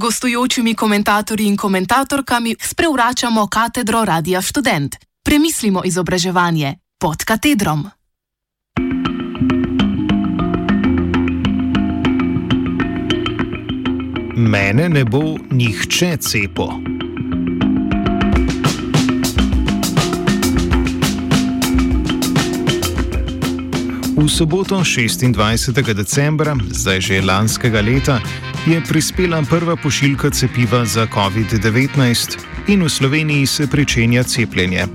gostujočimi komentatorji in komentatorkami sprevračamo katedro Radia Student. Premislimo izobraževanje pod katedrom. Mene ne bo nihče cepo. V soboto 26. decembra, zdaj že lanskega leta, je prispela prva pošiljka cepiva za COVID-19 in v Sloveniji se pričenja cepljenje.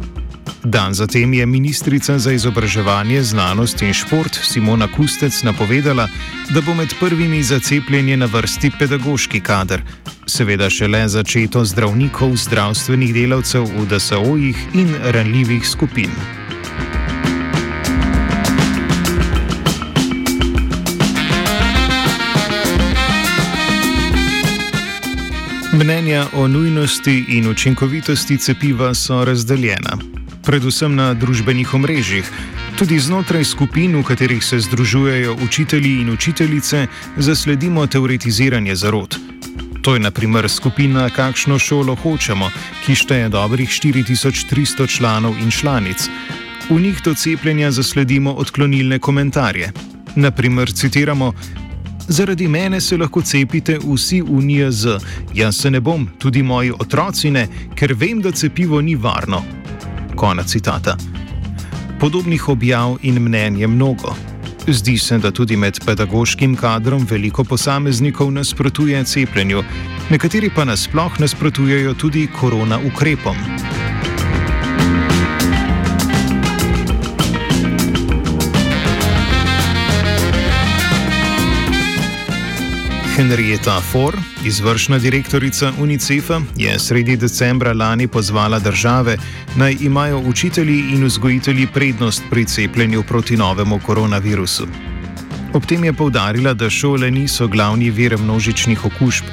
Dan zatem je ministrica za izobraževanje, znanost in šport Simona Kustec napovedala, da bo med prvimi za cepljenje na vrsti pedagoški kader, seveda šele začeto zdravnikov, zdravstvenih delavcev v DSO-jih in ranljivih skupin. Mnenja o nujnosti in učinkovitosti cepiva so razdeljena, predvsem na družbenih omrežjih, tudi znotraj skupin, v katerih se združujejo učitelji in učiteljice, zasledimo teoretiziranje zarod. To je naprimer skupina Kakšno šolo hočemo, ki šteje dobrih 4300 članov in članic. V njih do cepljenja zasledimo odklonilne komentarje. Naprimer, citiramo: Zaradi mene se lahko cepite vsi v NIJZ, jaz se ne bom, tudi moji otroci ne, ker vem, da cepivo ni varno. Konec citata. Podobnih objav in mnen je mnogo. Zdi se, da tudi med pedagoškim kadrom veliko posameznikov nasprotuje cepljenju, nekateri pa nasploh nasprotujejo tudi korona ukrepom. Henrietta Ford, izvršna direktorica UNICEF-a, je sredi decembra lani pozvala države, naj imajo učitelji in vzgojitelji prednost pri cepljenju proti novemu koronavirusu. Ob tem je povdarila, da šole niso glavni vir množičnih okužb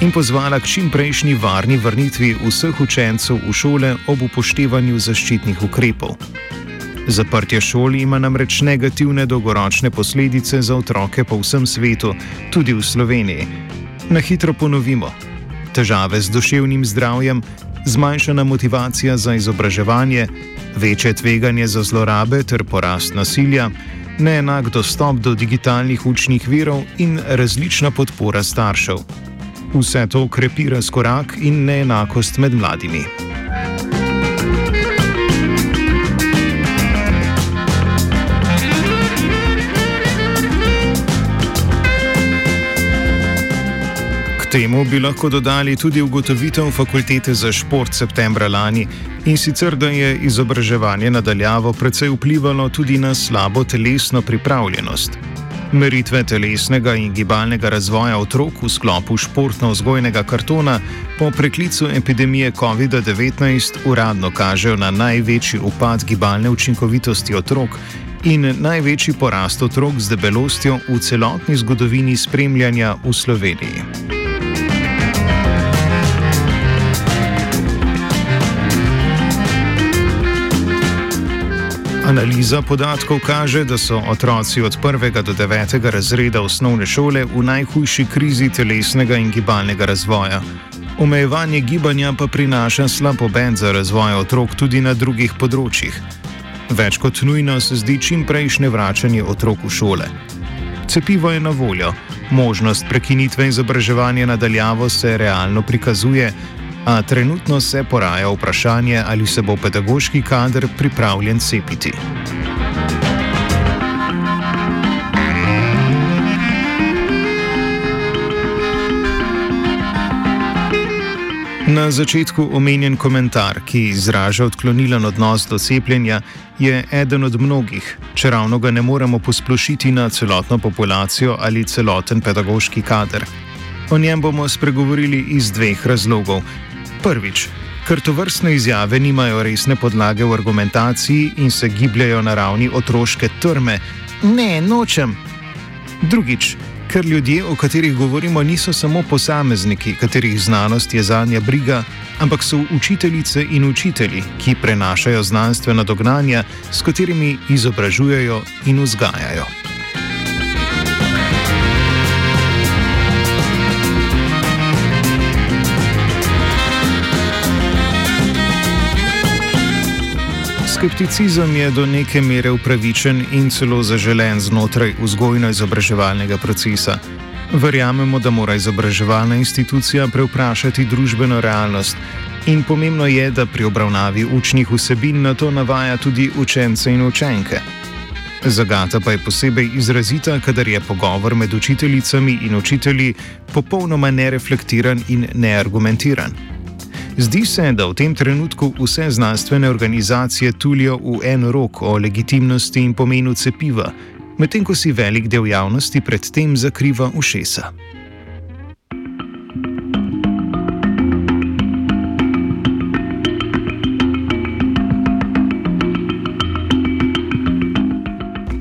in pozvala k čimprejšnji varni vrnitvi vseh učencev v šole ob upoštevanju zaščitnih ukrepov. Zaprtje šol ima namreč negativne dolgoročne posledice za otroke po vsem svetu, tudi v Sloveniji. Na hitro ponovimo: težave z duševnim zdravjem, zmanjšana motivacija za izobraževanje, večje tveganje za zlorabe ter porast nasilja, neenak dostop do digitalnih učnih virov in različna podpora staršev. Vse to krepi razkorak in neenakost med mladimi. Temu bi lahko dodali tudi ugotovitev fakultete za šport septembra lani in sicer, da je izobraževanje nadaljavo precej vplivalo tudi na slabo telesno pripravljenost. Meritve telesnega in gibalnega razvoja otrok v sklopu športno-vzgojnega kartona po preklicu epidemije COVID-19 uradno kažejo na največji upad gibalne učinkovitosti otrok in največji porast otrok z debelostjo v celotni zgodovini spremljanja v Sloveniji. Analiza podatkov kaže, da so otroci od 1. do 9. razreda osnovne šole v najhujši krizi telesnega in gibalnega razvoja. Omejevanje gibanja pa prinaša slab obed za razvoj otrok tudi na drugih področjih. Več kot nujno se zdi čim prejšnje vračanje otrok v šole. Cepivo je na voljo, možnost prekinitve izobraževanja nadaljavo se realno prikazuje, a trenutno se poraja vprašanje, ali se bo pedagoški kader pripravljen cepiti. Na začetku omenjen komentar, ki izraža odklonilen odnos do cepljenja, je eden od mnogih, če ravno ga ne moremo posplošiti na celotno populacijo ali celoten pedagoški kader. O njem bomo spregovorili iz dveh razlogov. Prvič, ker to vrstne izjave nimajo resne podlage v argumentaciji in se gibljajo na ravni otroške trme. Ne, nočem. Drugič, ker ljudje, o katerih govorimo, niso samo posamezniki, katerih znanost je zadnja briga, ampak so učiteljice in učitelji, ki prenašajo znanstvena dognanja, s katerimi izobražujejo in vzgajajo. Skepticizem je do neke mere upravičen in celo zaželen znotraj vzgojno-izobraževalnega procesa. Verjamemo, da mora izobraževalna institucija preuprašati družbeno realnost in pomembno je, da pri obravnavi učnih vsebin na to navaja tudi učence in učenke. Zagata pa je posebej izrazita, kadar je pogovor med učiteljicami in učitelji popolnoma nereflektiran in neargumentiran. Zdi se, da v tem trenutku vse znanstvene organizacije tulijo v en rok o legitimnosti in pomenu cepiva, medtem ko si velik del javnosti predtem zakriva ušesa.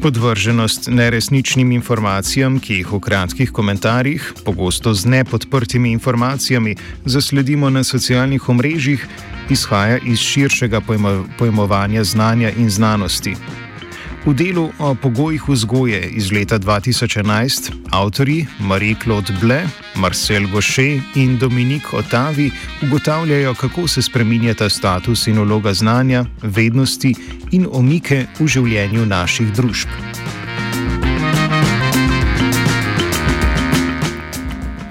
Podvrženost neresničnim informacijam, ki jih v kratkih komentarjih, pogosto z nepodprtimi informacijami, zasledimo na socialnih omrežjih, izhaja iz širšega pojmovanja znanja in znanosti. V delu o pogojih vzgoje iz leta 2011 avtori Marie-Claude Ble, Marcel Gaucher in Dominik Otavi ugotavljajo, kako se spreminjata status in vloga znanja, vednosti in omike v življenju naših družb.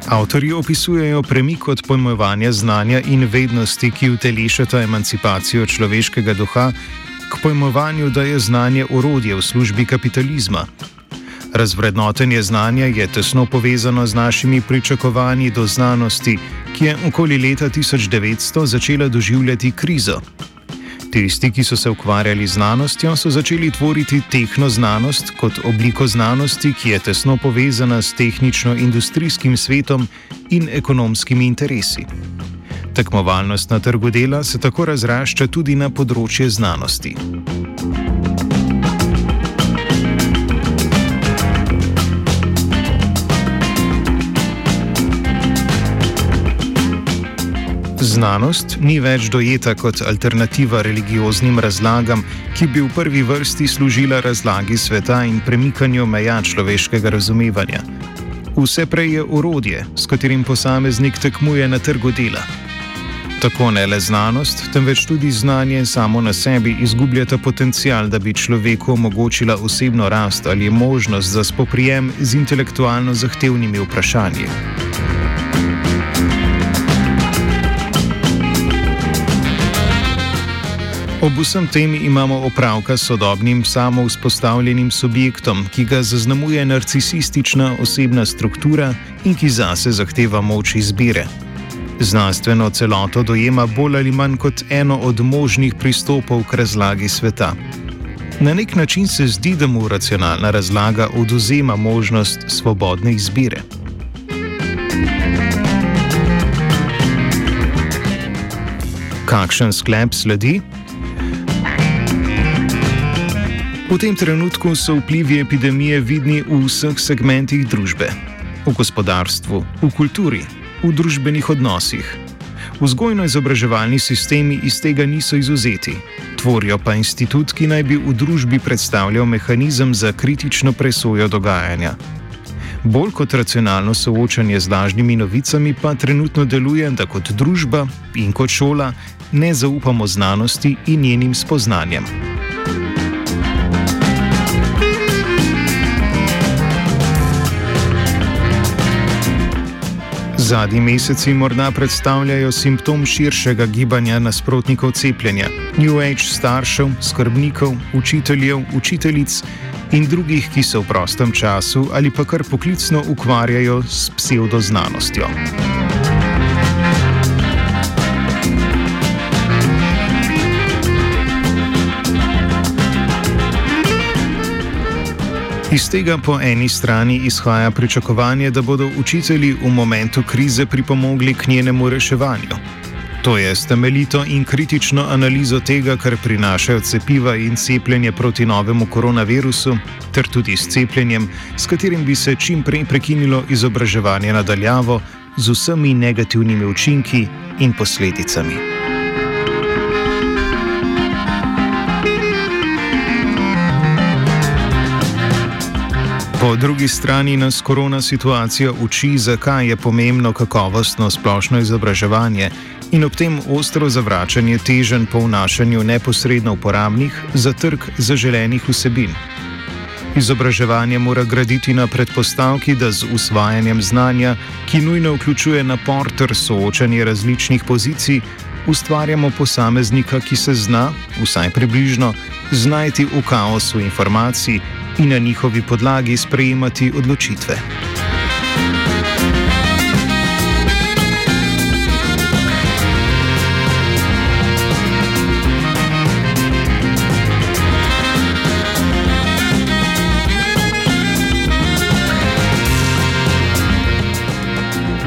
Avtori opisujejo premik od pojmovanja znanja in vednosti, ki utelešata emancipacijo človeškega duha k pojmovanju, da je znanje urodje v službi kapitalizma. Razvrednotenje znanja je tesno povezano z našimi pričakovanji do znanosti, ki je okoli leta 1900 začela doživljati krizo. Tisti, ki so se ukvarjali z znanostjo, so začeli tvoriti tehnoznanost kot obliko znanosti, ki je tesno povezana s tehnično-industrijskim svetom in ekonomskimi interesi. Tekmovalnost na trgu dela se tako razrašča tudi na področje znanosti. Znanost ni več dojeta kot alternativa religioznim razlagam, ki bi v prvi vrsti služila razlagi sveta in premikanju meja človeškega razumevanja. Vse prej je urodje, s katerim posameznik tekmuje na trgu dela. Tako ne le znanost, temveč tudi znanje samo na sebi izgubljata potencial, da bi človeku omogočila osebno rast ali možnost za spoprijem z intelektualno zahtevnimi vprašanji. Ob vsem tem imamo opravka s sodobnim samouspostavljenim subjektom, ki ga zaznamuje narcisistična osebna struktura in ki zase zahteva moč izbire. Znanstveno celoto dojema bolj ali manj kot eno od možnih pristopov k razlagi sveta. Na nek način se zdi, da mu racionalna razlaga oduzema možnost svobodne izbire. Kakšen sklep sledi? V tem trenutku so vplivi epidemije vidni v vseh segmentih družbe: v gospodarstvu, v kulturi, v družbenih odnosih. Vzgojno-izobraževalni sistemi iz tega niso izuzeti, tvorijo pa institut, ki naj bi v družbi predstavljal mehanizem za kritično presojo dogajanja. Bolj kot racionalno soočanje z lažnimi novicami pa trenutno deluje, da kot družba in kot šola ne zaupamo znanosti in njenim spoznanjem. Zadnji meseci morda predstavljajo simptom širšega gibanja nasprotnikov cepljenja, New Age staršev, skrbnikov, učiteljev, učiteljic in drugih, ki se v prostem času ali pa kar poklicno ukvarjajo s pseudoznanostjo. Iz tega po eni strani izhaja pričakovanje, da bodo učitelji v momentu krize pripomogli k njenemu reševanju. To je temeljito in kritično analizo tega, kar prinašajo cepiva in cepljenje proti novemu koronavirusu, ter tudi s cepljenjem, s katerim bi se čim prej prekinilo izobraževanje nadaljavo z vsemi negativnimi učinki in posledicami. Po drugi strani nas korona situacija uči, zakaj je pomembno kakovostno splošno izobraževanje in ob tem ostro zavračanje teženj po vnašanju neposredno uporabnih za trg zaželenih vsebin. Izobraževanje mora graditi na predpostavki, da z usvajanjem znanja, ki nujno vključuje napor ter soočanje različnih pozicij, ustvarjamo posameznika, ki se zna, vsaj približno, znajti v kaosu informacij in na njihovi podlagi sprejemati odločitve.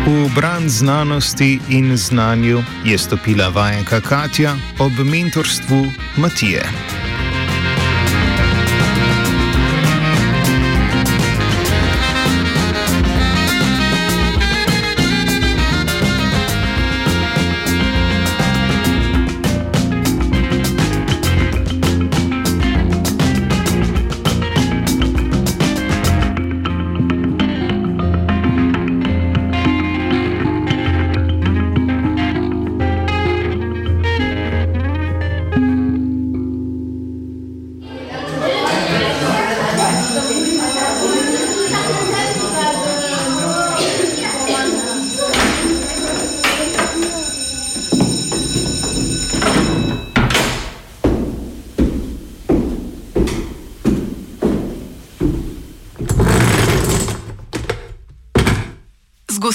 V bran znanosti in znanju je stopila vajenka Katja ob mentorstvu Matije.